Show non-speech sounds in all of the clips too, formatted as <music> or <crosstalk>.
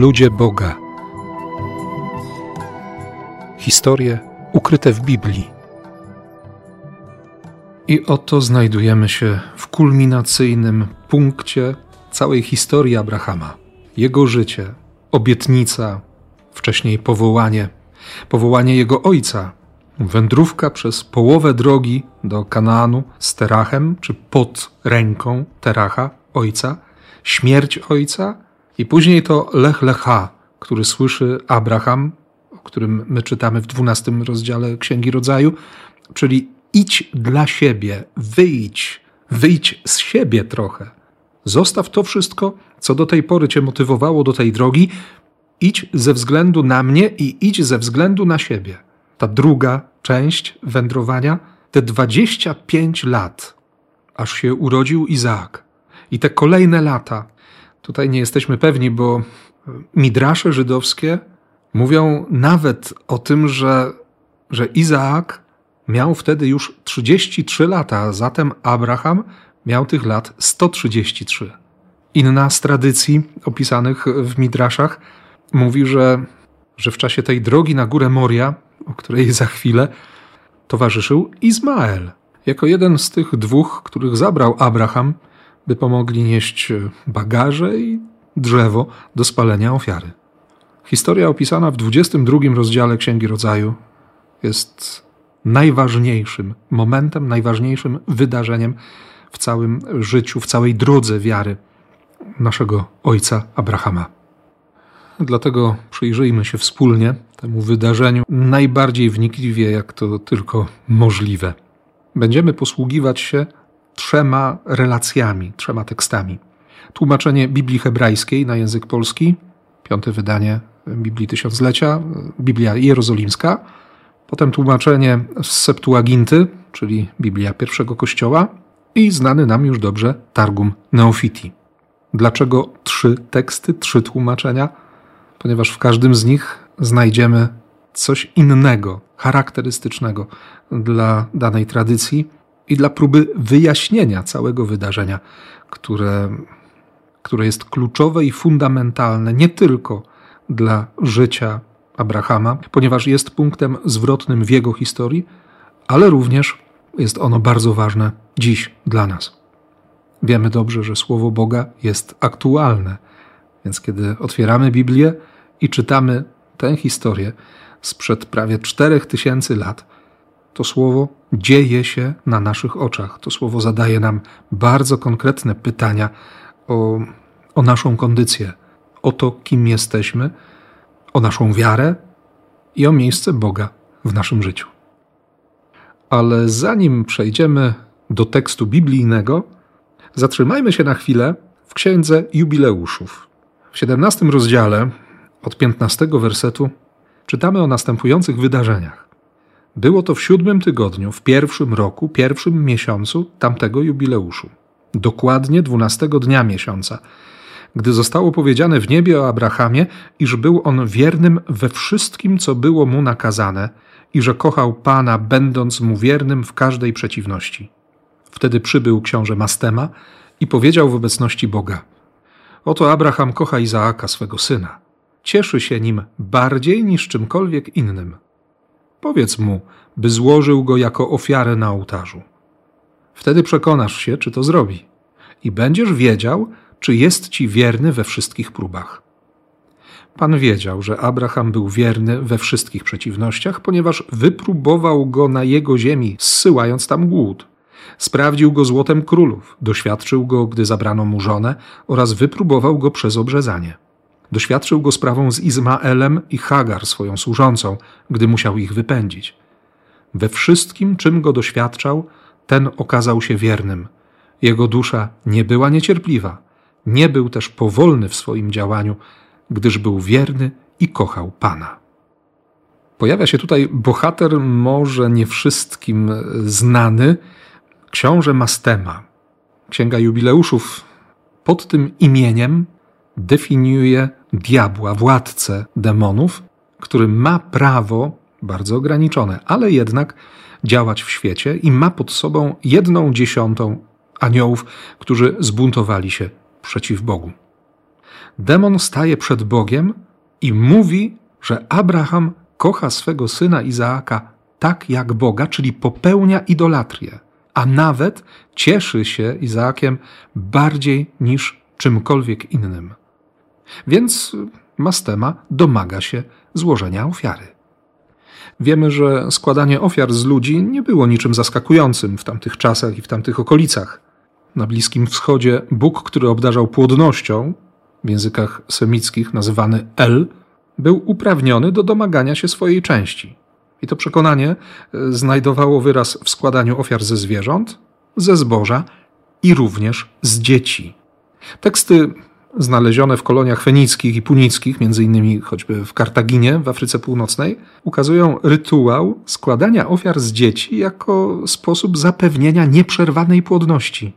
Ludzie Boga. Historie ukryte w Biblii. I oto znajdujemy się w kulminacyjnym punkcie całej historii Abrahama. Jego życie, obietnica, wcześniej powołanie, powołanie jego ojca, wędrówka przez połowę drogi do Kanaanu z Terachem, czy pod ręką Teracha, ojca, śmierć ojca i później to Lech Lecha, który słyszy Abraham, o którym my czytamy w dwunastym rozdziale Księgi Rodzaju, czyli idź dla siebie, wyjdź, wyjdź z siebie trochę. Zostaw to wszystko, co do tej pory cię motywowało do tej drogi, idź ze względu na mnie i idź ze względu na siebie. Ta druga część wędrowania, te 25 lat, aż się urodził Izaak. I te kolejne lata, tutaj nie jesteśmy pewni, bo midrasze żydowskie mówią nawet o tym, że, że Izaak miał wtedy już 33 lata, a zatem Abraham miał tych lat 133. Inna z tradycji opisanych w midraszach mówi, że, że w czasie tej drogi na górę Moria, o której za chwilę, towarzyszył Izmael, jako jeden z tych dwóch, których zabrał Abraham, by pomogli nieść bagaże i drzewo do spalenia ofiary. Historia opisana w 22 rozdziale Księgi Rodzaju jest najważniejszym momentem, najważniejszym wydarzeniem w całym życiu, w całej drodze wiary naszego ojca Abrahama. Dlatego przyjrzyjmy się wspólnie temu wydarzeniu najbardziej wnikliwie, jak to tylko możliwe. Będziemy posługiwać się trzema relacjami, trzema tekstami. Tłumaczenie Biblii hebrajskiej na język polski, piąte wydanie Biblii Tysiąclecia, Biblia Jerozolimska, potem tłumaczenie z Septuaginty, czyli Biblia pierwszego Kościoła i znany nam już dobrze Targum Neofiti. Dlaczego trzy teksty, trzy tłumaczenia? Ponieważ w każdym z nich znajdziemy coś innego, charakterystycznego dla danej tradycji i dla próby wyjaśnienia całego wydarzenia, które, które jest kluczowe i fundamentalne nie tylko dla życia Abrahama, ponieważ jest punktem zwrotnym w jego historii, ale również jest ono bardzo ważne dziś dla nas. Wiemy dobrze, że Słowo Boga jest aktualne, więc kiedy otwieramy Biblię i czytamy tę historię sprzed prawie czterech tysięcy lat, to Słowo dzieje się na naszych oczach. To Słowo zadaje nam bardzo konkretne pytania o, o naszą kondycję, o to, kim jesteśmy, o naszą wiarę i o miejsce Boga w naszym życiu. Ale zanim przejdziemy do tekstu biblijnego, zatrzymajmy się na chwilę w Księdze Jubileuszów. W 17 rozdziale, od 15 wersetu, czytamy o następujących wydarzeniach. Było to w siódmym tygodniu, w pierwszym roku, pierwszym miesiącu tamtego jubileuszu. Dokładnie dwunastego dnia miesiąca, gdy zostało powiedziane w niebie o Abrahamie, iż był on wiernym we wszystkim, co było mu nakazane, i że kochał Pana, będąc mu wiernym w każdej przeciwności. Wtedy przybył książę Mastema i powiedział w obecności Boga: Oto Abraham kocha Izaaka, swego syna. Cieszy się nim bardziej niż czymkolwiek innym. Powiedz mu, by złożył go jako ofiarę na ołtarzu. Wtedy przekonasz się, czy to zrobi, i będziesz wiedział, czy jest ci wierny we wszystkich próbach. Pan wiedział, że Abraham był wierny we wszystkich przeciwnościach, ponieważ wypróbował go na jego ziemi, zsyłając tam głód. Sprawdził go złotem królów, doświadczył go, gdy zabrano mu żonę oraz wypróbował go przez obrzezanie. Doświadczył go sprawą z Izmaelem i Hagar, swoją służącą, gdy musiał ich wypędzić. We wszystkim, czym go doświadczał, ten okazał się wiernym. Jego dusza nie była niecierpliwa, nie był też powolny w swoim działaniu, gdyż był wierny i kochał Pana. Pojawia się tutaj bohater, może nie wszystkim znany, książę Mastema. Księga Jubileuszów pod tym imieniem definiuje diabła, władcę demonów, który ma prawo, bardzo ograniczone, ale jednak działać w świecie i ma pod sobą jedną dziesiątą aniołów, którzy zbuntowali się przeciw Bogu. demon staje przed Bogiem i mówi, że Abraham kocha swego syna Izaaka tak jak Boga, czyli popełnia idolatrię, a nawet cieszy się Izaakiem bardziej niż czymkolwiek innym. Więc Mastema domaga się złożenia ofiary. Wiemy, że składanie ofiar z ludzi nie było niczym zaskakującym w tamtych czasach i w tamtych okolicach. Na Bliskim Wschodzie Bóg, który obdarzał płodnością, w językach semickich nazywany El, był uprawniony do domagania się swojej części. I to przekonanie e, znajdowało wyraz w składaniu ofiar ze zwierząt, ze zboża i również z dzieci. Teksty znalezione w koloniach fenickich i punickich, między innymi choćby w Kartaginie w Afryce Północnej, ukazują rytuał składania ofiar z dzieci jako sposób zapewnienia nieprzerwanej płodności.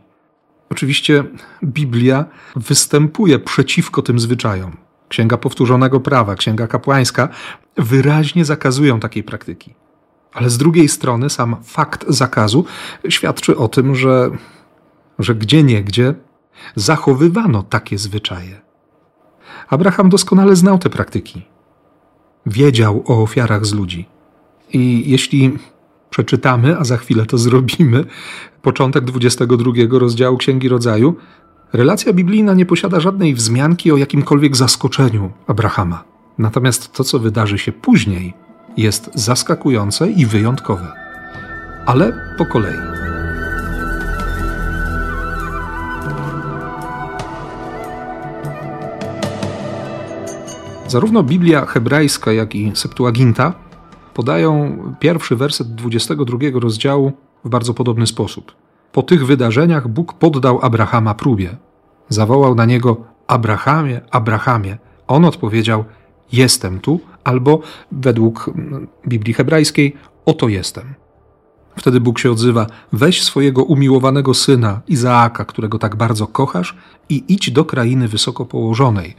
Oczywiście Biblia występuje przeciwko tym zwyczajom. Księga Powtórzonego Prawa, Księga Kapłańska wyraźnie zakazują takiej praktyki. Ale z drugiej strony sam fakt zakazu świadczy o tym, że, że gdzie niegdzie zachowywano takie zwyczaje. Abraham doskonale znał te praktyki. Wiedział o ofiarach z ludzi. I jeśli przeczytamy, a za chwilę to zrobimy, początek 22 rozdziału Księgi Rodzaju, relacja biblijna nie posiada żadnej wzmianki o jakimkolwiek zaskoczeniu Abrahama. Natomiast to, co wydarzy się później, jest zaskakujące i wyjątkowe. Ale po kolei. Zarówno Biblia hebrajska, jak i Septuaginta podają pierwszy werset 22 rozdziału w bardzo podobny sposób. Po tych wydarzeniach Bóg poddał Abrahama próbie. Zawołał na niego: Abrahamie, Abrahamie. On odpowiedział: Jestem tu, albo według Biblii hebrajskiej: Oto jestem. Wtedy Bóg się odzywa: Weź swojego umiłowanego syna Izaaka, którego tak bardzo kochasz, i idź do krainy wysoko położonej.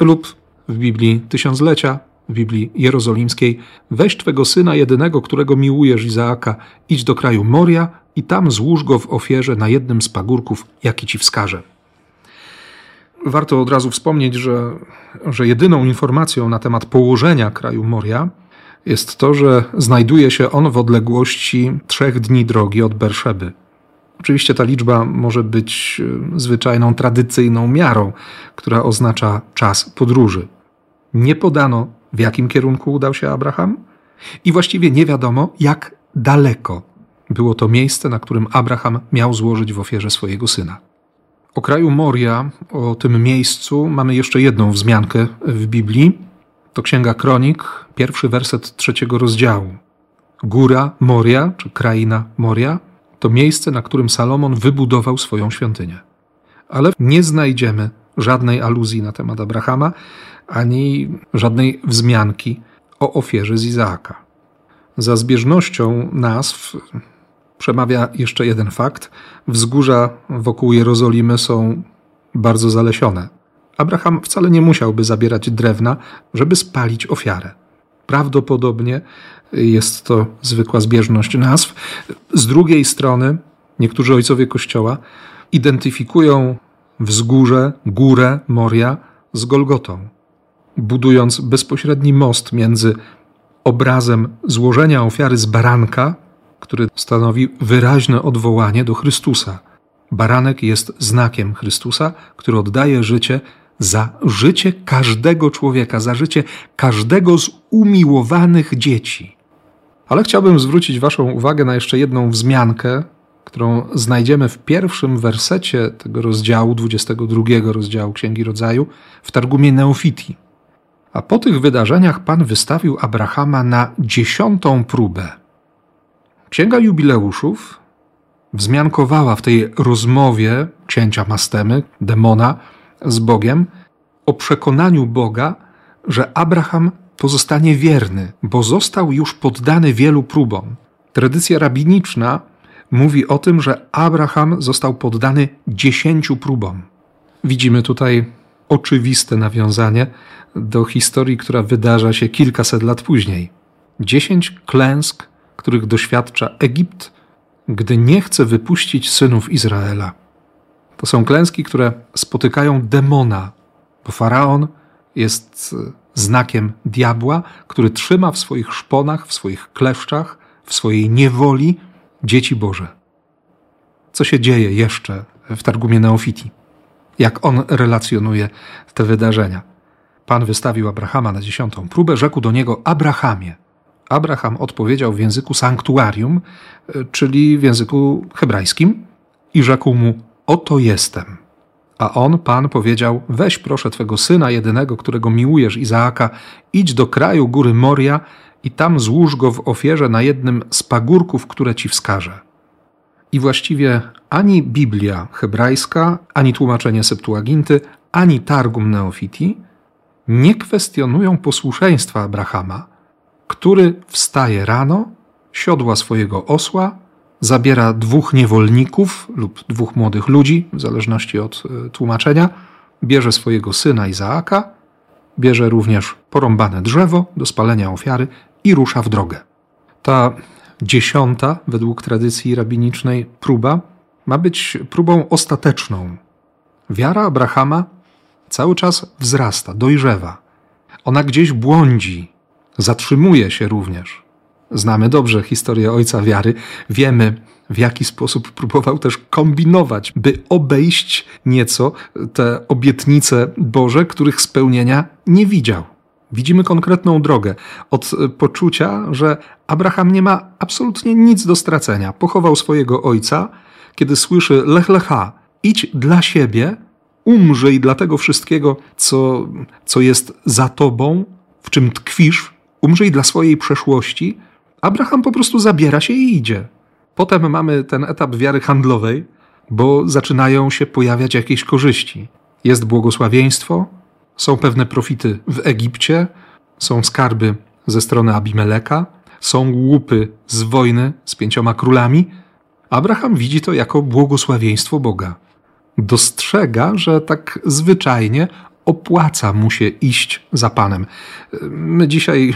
Lub w Biblii Tysiąclecia, w Biblii Jerozolimskiej, weź Twego syna jedynego, którego miłujesz, Izaaka, idź do kraju Moria i tam złóż go w ofierze na jednym z pagórków, jaki Ci wskaże. Warto od razu wspomnieć, że, że jedyną informacją na temat położenia kraju Moria jest to, że znajduje się on w odległości trzech dni drogi od Berszeby. Oczywiście ta liczba może być e, zwyczajną, tradycyjną miarą, która oznacza czas podróży. Nie podano, w jakim kierunku udał się Abraham, i właściwie nie wiadomo, jak daleko było to miejsce, na którym Abraham miał złożyć w ofierze swojego syna. O kraju Moria, o tym miejscu, mamy jeszcze jedną wzmiankę w Biblii. To Księga Kronik, pierwszy werset trzeciego rozdziału. Góra Moria, czy kraina Moria, to miejsce, na którym Salomon wybudował swoją świątynię. Ale nie znajdziemy żadnej aluzji na temat Abrahama, ani żadnej wzmianki o ofierze z Izaaka. Za zbieżnością nazw przemawia jeszcze jeden fakt. Wzgórza wokół Jerozolimy są bardzo zalesione. Abraham wcale nie musiałby zabierać drewna, żeby spalić ofiarę. Prawdopodobnie jest to zwykła zbieżność nazw. Z drugiej strony, niektórzy ojcowie Kościoła identyfikują wzgórze, górę Moria z Golgotą, budując bezpośredni most między obrazem złożenia ofiary z baranka, który stanowi wyraźne odwołanie do Chrystusa. Baranek jest znakiem Chrystusa, który oddaje życie za życie każdego człowieka, za życie każdego z umiłowanych dzieci. Ale chciałbym zwrócić Waszą uwagę na jeszcze jedną wzmiankę, którą znajdziemy w pierwszym wersecie tego rozdziału, 22 rozdziału Księgi Rodzaju, w Targumie Neofiti. A po tych wydarzeniach Pan wystawił Abrahama na dziesiątą próbę. Księga Jubileuszów wzmiankowała w tej rozmowie księcia Mastemy, demona, z Bogiem o przekonaniu Boga, że Abraham pozostanie wierny, bo został już poddany wielu próbom. Tradycja rabiniczna mówi o tym, że Abraham został poddany dziesięciu próbom. Widzimy tutaj oczywiste nawiązanie do historii, która wydarza się kilkaset lat później. Dziesięć klęsk, których doświadcza Egipt, gdy nie chce wypuścić synów Izraela. To są klęski, które spotykają demona bo faraon jest znakiem diabła, który trzyma w swoich szponach, w swoich kleszczach, w swojej niewoli dzieci Boże. Co się dzieje jeszcze w Targumie Neofiti? Jak on relacjonuje te wydarzenia? Pan wystawił Abrahama na dziesiątą próbę, rzekł do niego Abrahamie. Abraham odpowiedział w języku sanktuarium, czyli w języku hebrajskim, i rzekł mu: Oto jestem. A on, Pan, powiedział: Weź proszę twego syna jedynego, którego miłujesz, Izaaka, idź do kraju góry Moria i tam złóż go w ofierze na jednym z pagórków, które ci wskażę. I właściwie ani Biblia hebrajska, ani tłumaczenie Septuaginty, ani Targum Neofiti nie kwestionują posłuszeństwa Abrahama, który wstaje rano, siodła swojego osła, zabiera dwóch niewolników lub dwóch młodych ludzi, w zależności od e, tłumaczenia, bierze swojego syna Izaaka, bierze również porąbane drzewo do spalenia ofiary i rusza w drogę. Ta dziesiąta, według tradycji rabinicznej, próba ma być próbą ostateczną. Wiara Abrahama cały czas wzrasta, dojrzewa. Ona gdzieś błądzi, zatrzymuje się również. Znamy dobrze historię ojca wiary, wiemy w jaki sposób próbował też kombinować, by obejść nieco te obietnice Boże, których spełnienia nie widział. Widzimy konkretną drogę od poczucia, że Abraham nie ma absolutnie nic do stracenia. Pochował swojego ojca, kiedy słyszy lech lecha, idź dla siebie, umrzyj dla tego wszystkiego, co, co jest za tobą, w czym tkwisz, umrzyj dla swojej przeszłości, Abraham po prostu zabiera się i idzie. Potem mamy ten etap wiary handlowej, bo zaczynają się pojawiać jakieś korzyści. Jest błogosławieństwo, są pewne profity w Egipcie, są skarby ze strony Abimeleka, są łupy z wojny z pięcioma królami. Abraham widzi to jako błogosławieństwo Boga. Dostrzega, że tak zwyczajnie opłaca mu się iść za Panem. My dzisiaj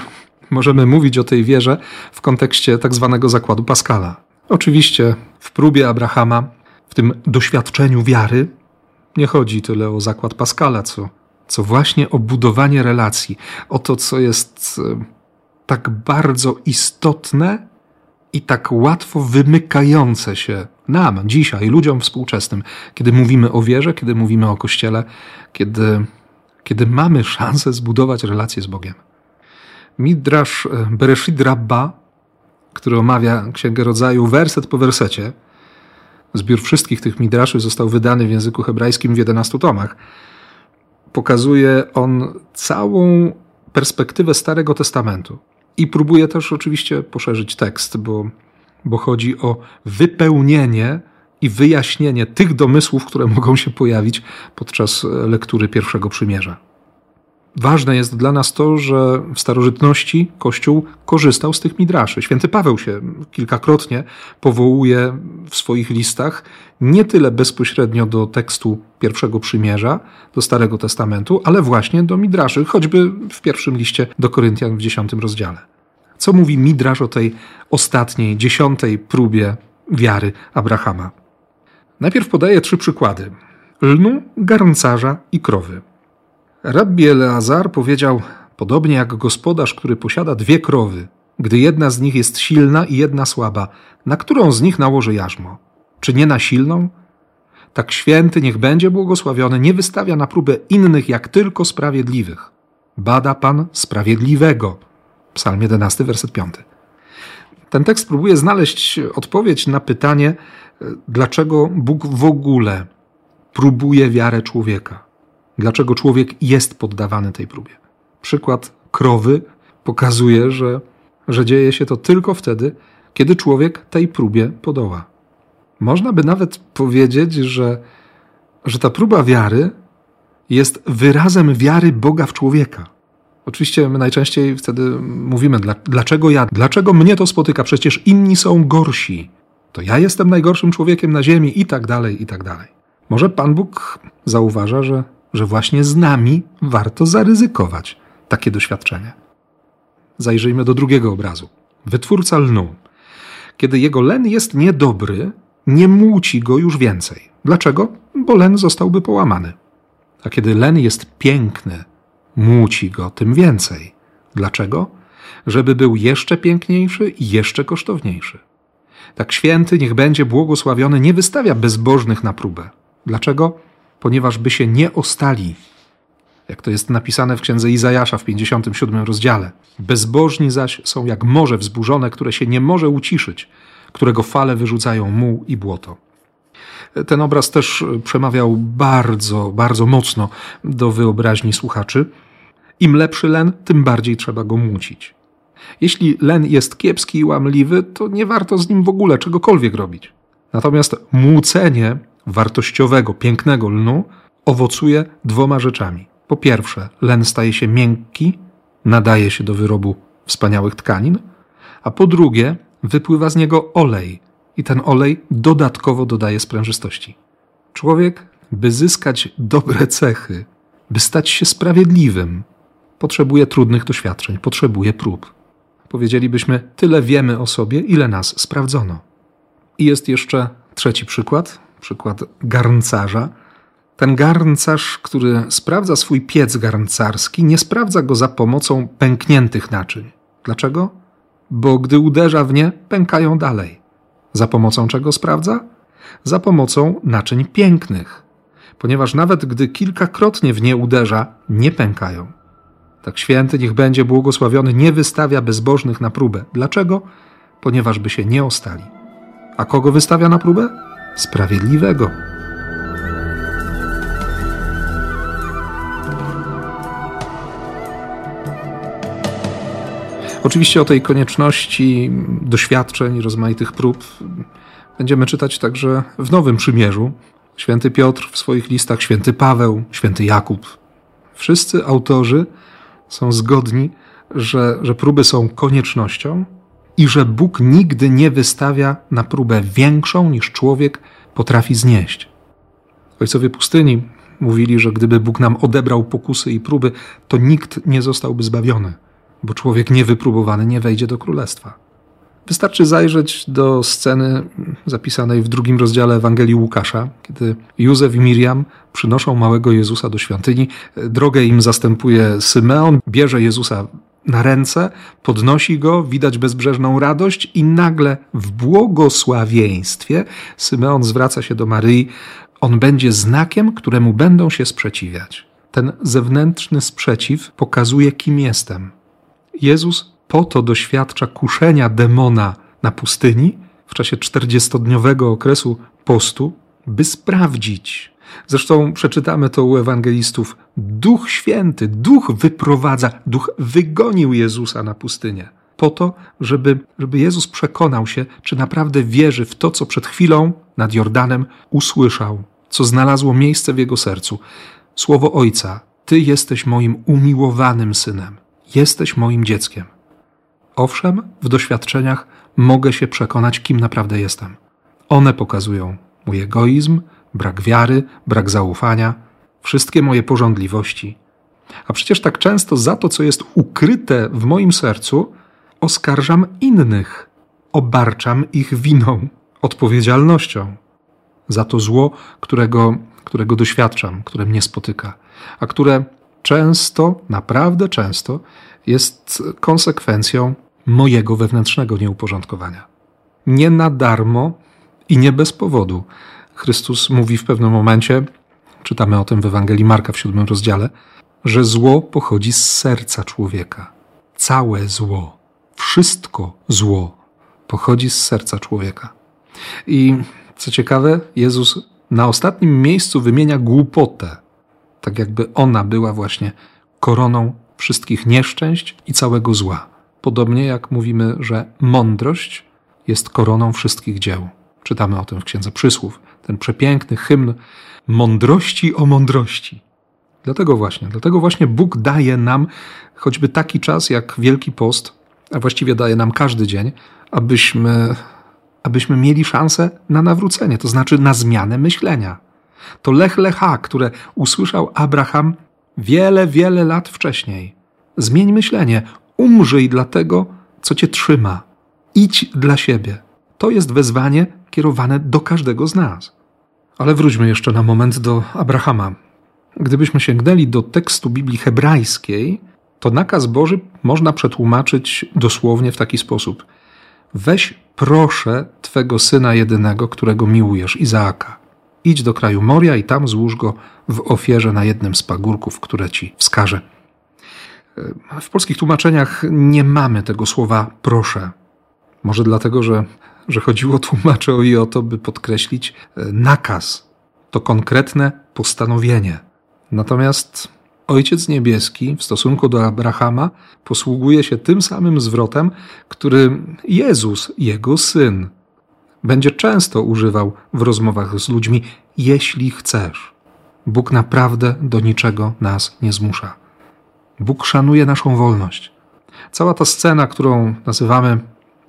możemy mówić o tej wierze w kontekście tak zwanego zakładu Pascala. Oczywiście w próbie Abrahama, w tym doświadczeniu wiary, nie chodzi tyle o zakład Pascala, co, co właśnie o budowanie relacji, o to, co jest e, tak bardzo istotne i tak łatwo wymykające się nam, dzisiaj, ludziom współczesnym, kiedy mówimy o wierze, kiedy mówimy o Kościele, kiedy, kiedy mamy szansę zbudować relacje z Bogiem. Midrasz e, Bereshit Rabba, który omawia Księgę Rodzaju werset po wersecie. Zbiór wszystkich tych midraszy został wydany w języku hebrajskim w 11 tomach. Pokazuje on całą perspektywę Starego Testamentu. I próbuje też oczywiście poszerzyć tekst, bo, bo chodzi o wypełnienie i wyjaśnienie tych domysłów, które mogą się pojawić podczas lektury pierwszego przymierza. Ważne jest dla nas to, że w starożytności Kościół korzystał z tych midraszy. Święty Paweł się kilkakrotnie powołuje w swoich listach nie tyle bezpośrednio do tekstu pierwszego przymierza, do Starego Testamentu, ale właśnie do midraszy, choćby w pierwszym liście do Koryntian w dziesiątym rozdziale. Co mówi midrasz o tej ostatniej, dziesiątej próbie wiary Abrahama? Najpierw podaje trzy przykłady: lnu, garncarza i krowy. Rabbi Eleazar powiedział, podobnie jak gospodarz, który posiada dwie krowy, gdy jedna z nich jest silna i jedna słaba, na którą z nich nałoży jarzmo? Czy nie na silną? Tak święty niech będzie błogosławiony, nie wystawia na próbę innych, jak tylko sprawiedliwych. Bada Pan sprawiedliwego. Psalm 11, werset 5. Ten tekst próbuje znaleźć odpowiedź na pytanie, dlaczego Bóg w ogóle próbuje wiarę człowieka. Dlaczego człowiek jest poddawany tej próbie? Przykład krowy pokazuje, że, że dzieje się to tylko wtedy, kiedy człowiek tej próbie podoła. Można by nawet powiedzieć, że, że ta próba wiary jest wyrazem wiary Boga w człowieka. Oczywiście my najczęściej wtedy mówimy, dlaczego ja, dlaczego mnie to spotyka, przecież inni są gorsi. To ja jestem najgorszym człowiekiem na ziemi i tak dalej, i tak dalej. Może Pan Bóg zauważa, że że właśnie z nami warto zaryzykować takie doświadczenie. Zajrzyjmy do drugiego obrazu. Wytwórca lnu. Kiedy jego len jest niedobry, nie muci go już więcej. Dlaczego? Bo len zostałby połamany. A kiedy len jest piękny, muci go tym więcej. Dlaczego? Żeby był jeszcze piękniejszy i jeszcze kosztowniejszy. Tak święty, niech będzie błogosławiony, nie wystawia bezbożnych na próbę. Dlaczego? Ponieważ by się nie ostali. Jak to jest napisane w księdze Izajasza w 57 rozdziale. Bezbożni zaś są jak morze wzburzone, które się nie może uciszyć, którego fale wyrzucają muł i błoto. Ten obraz też przemawiał bardzo, bardzo mocno do wyobraźni słuchaczy. Im lepszy len, tym bardziej trzeba go mucić. Jeśli len jest kiepski i łamliwy, to nie warto z nim w ogóle czegokolwiek robić. Natomiast młócenie wartościowego, pięknego lnu owocuje dwoma rzeczami. Po pierwsze, len staje się miękki, nadaje się do wyrobu wspaniałych tkanin, a po drugie, wypływa z niego olej i ten olej dodatkowo dodaje sprężystości. Człowiek, by zyskać dobre cechy, by stać się sprawiedliwym, potrzebuje trudnych doświadczeń, potrzebuje prób. Powiedzielibyśmy, tyle wiemy o sobie, ile nas sprawdzono. I jest jeszcze trzeci przykład, przykład garncarza. Ten garncarz, który sprawdza swój piec garncarski, nie sprawdza go za pomocą pękniętych naczyń. Dlaczego? Bo gdy uderza w nie, pękają dalej. Za pomocą czego sprawdza? Za pomocą naczyń pięknych, ponieważ nawet gdy kilkakrotnie w nie uderza, nie pękają. Tak święty niech będzie błogosławiony, nie wystawia bezbożnych na próbę. Dlaczego? Ponieważ by się nie ostali. A kogo wystawia na próbę? Sprawiedliwego. Oczywiście o tej konieczności doświadczeń, rozmaitych prób będziemy czytać także w Nowym Przymierzu. Święty Piotr w swoich listach, święty Paweł, święty Jakub. Wszyscy autorzy są zgodni, że, że próby są koniecznością i że Bóg nigdy nie wystawia na próbę większą niż człowiek potrafi znieść. Ojcowie pustyni mówili, że gdyby Bóg nam odebrał pokusy i próby, to nikt nie zostałby zbawiony, bo człowiek niewypróbowany nie wejdzie do królestwa. Wystarczy zajrzeć do sceny zapisanej w drugim rozdziale Ewangelii Łukasza, kiedy Józef i Miriam przynoszą małego Jezusa do świątyni. Drogę im zastępuje Symeon, bierze Jezusa na ręce, podnosi go, widać bezbrzeżną radość i nagle w błogosławieństwie Symeon zwraca się do Maryi. On będzie znakiem, któremu będą się sprzeciwiać. Ten zewnętrzny sprzeciw pokazuje, kim jestem. Jezus po to doświadcza kuszenia demona na pustyni w czasie czterdziestodniowego okresu postu, by sprawdzić. Zresztą przeczytamy to u ewangelistów. Duch Święty, Duch wyprowadza, Duch wygonił Jezusa na pustynię. Po to, żeby, żeby Jezus przekonał się, czy naprawdę wierzy w to, co przed chwilą nad Jordanem usłyszał, co znalazło miejsce w jego sercu. Słowo Ojca: Ty jesteś moim umiłowanym synem, jesteś moim dzieckiem. Owszem, w doświadczeniach mogę się przekonać, kim naprawdę jestem. One pokazują mój egoizm, brak wiary, brak zaufania, wszystkie moje porządliwości. A przecież tak często za to, co jest ukryte w moim sercu, oskarżam innych, obarczam ich winą, odpowiedzialnością za to zło, którego, którego doświadczam, które mnie spotyka, a które często, naprawdę często jest konsekwencją mojego wewnętrznego nieuporządkowania. Nie na darmo i nie bez powodu. Chrystus mówi w pewnym momencie, czytamy o tym w Ewangelii Marka w siódmym rozdziale, że zło pochodzi z serca człowieka. Całe zło, wszystko zło pochodzi z serca człowieka. I co ciekawe, Jezus na ostatnim miejscu wymienia głupotę, tak jakby ona była właśnie koroną wszystkich nieszczęść i całego zła. Podobnie jak mówimy, że mądrość jest koroną wszystkich dzieł. Czytamy o tym w Księdze Przysłów, ten przepiękny hymn mądrości o mądrości. Dlatego właśnie, dlatego właśnie Bóg daje nam choćby taki czas jak Wielki Post, a właściwie daje nam każdy dzień, abyśmy, abyśmy mieli szansę na nawrócenie, to znaczy na zmianę myślenia. To lech lecha, które usłyszał Abraham wiele, wiele lat wcześniej. Zmień myślenie, Umrzyj dla tego, co cię trzyma. Idź dla siebie. To jest wezwanie kierowane do każdego z nas. Ale wróćmy jeszcze na moment do Abrahama. Gdybyśmy sięgnęli do tekstu Biblii hebrajskiej, to nakaz Boży można przetłumaczyć dosłownie w taki sposób: Weź proszę twego syna jedynego, którego miłujesz, Izaaka. Idź do kraju Moria i tam złóż go w ofierze na jednym z pagórków, które ci wskażę. W polskich tłumaczeniach nie mamy tego słowa proszę. Może dlatego, że, że chodziło tłumaczy i o to, by podkreślić e, nakaz. To konkretne postanowienie. Natomiast Ojciec Niebieski w stosunku do Abrahama posługuje się tym samym zwrotem, który Jezus, jego syn, będzie często używał w rozmowach z ludźmi, jeśli chcesz. Bóg naprawdę do niczego nas nie zmusza. Bóg szanuje naszą wolność. Cała ta scena, którą nazywamy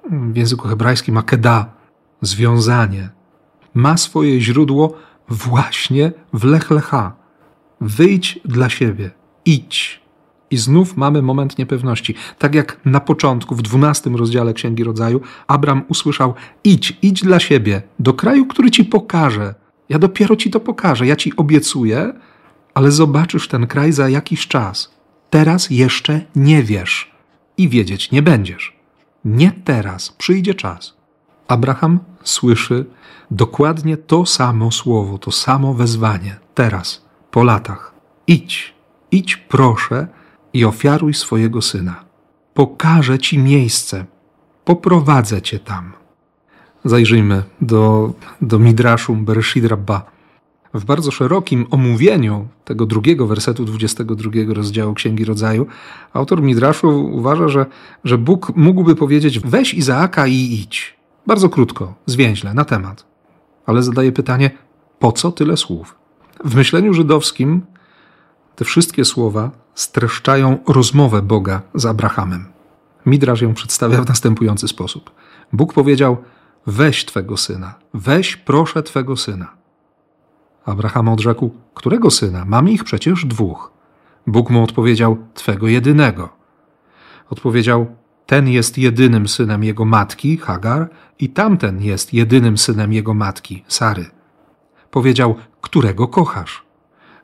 w języku hebrajskim akeda, związanie, ma swoje źródło właśnie w Lech Lecha. Wyjdź dla siebie, idź. I znów mamy moment niepewności. Tak jak na początku, w dwunastym rozdziale Księgi Rodzaju, Abram usłyszał: Idź, idź dla siebie, do kraju, który ci pokażę. Ja dopiero ci to pokażę, ja ci obiecuję, ale zobaczysz ten kraj za jakiś czas. Teraz jeszcze nie wiesz i wiedzieć nie będziesz. Nie teraz, przyjdzie czas. Abraham słyszy dokładnie to samo słowo, to samo wezwanie, teraz, po latach. Idź, idź proszę i ofiaruj swojego syna. Pokażę ci miejsce, poprowadzę cię tam. Zajrzyjmy do, do Midraszu Bereshit Rabba w bardzo szerokim omówieniu tego drugiego wersetu 22 rozdziału Księgi Rodzaju, autor Midraszu uważa, że, że Bóg mógłby powiedzieć: weź Izaaka i idź. Bardzo krótko, zwięźle, na temat. Ale zadaje pytanie: po co tyle słów? W myśleniu żydowskim te wszystkie słowa streszczają rozmowę Boga z Abrahamem. Midrasz ją przedstawia w następujący sposób. Bóg powiedział: Weź twego syna, weź proszę twego syna. Abraham odrzekł: Którego syna? Mam ich przecież dwóch. Bóg mu odpowiedział: Twego jedynego. Odpowiedział: Ten jest jedynym synem jego matki, Hagar, i tamten jest jedynym synem jego matki, Sary. Powiedział: Którego kochasz?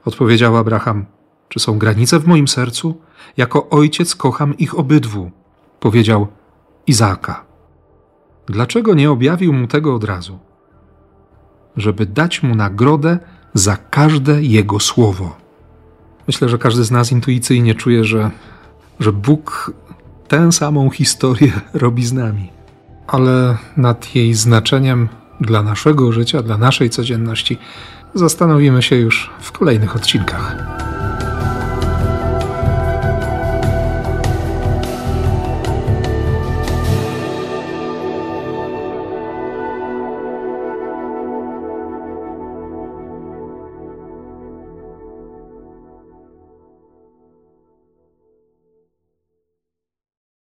Odpowiedział Abraham: Czy są granice w moim sercu? Jako ojciec kocham ich obydwu. Powiedział: Izaaka. Dlaczego nie objawił mu tego od razu? Żeby dać mu nagrodę za każde jego słowo. Myślę, że każdy z nas intuicyjnie czuje, że, że Bóg tę samą historię <laughs> robi z nami, ale nad jej znaczeniem dla naszego życia, dla naszej codzienności zastanowimy się już w kolejnych odcinkach.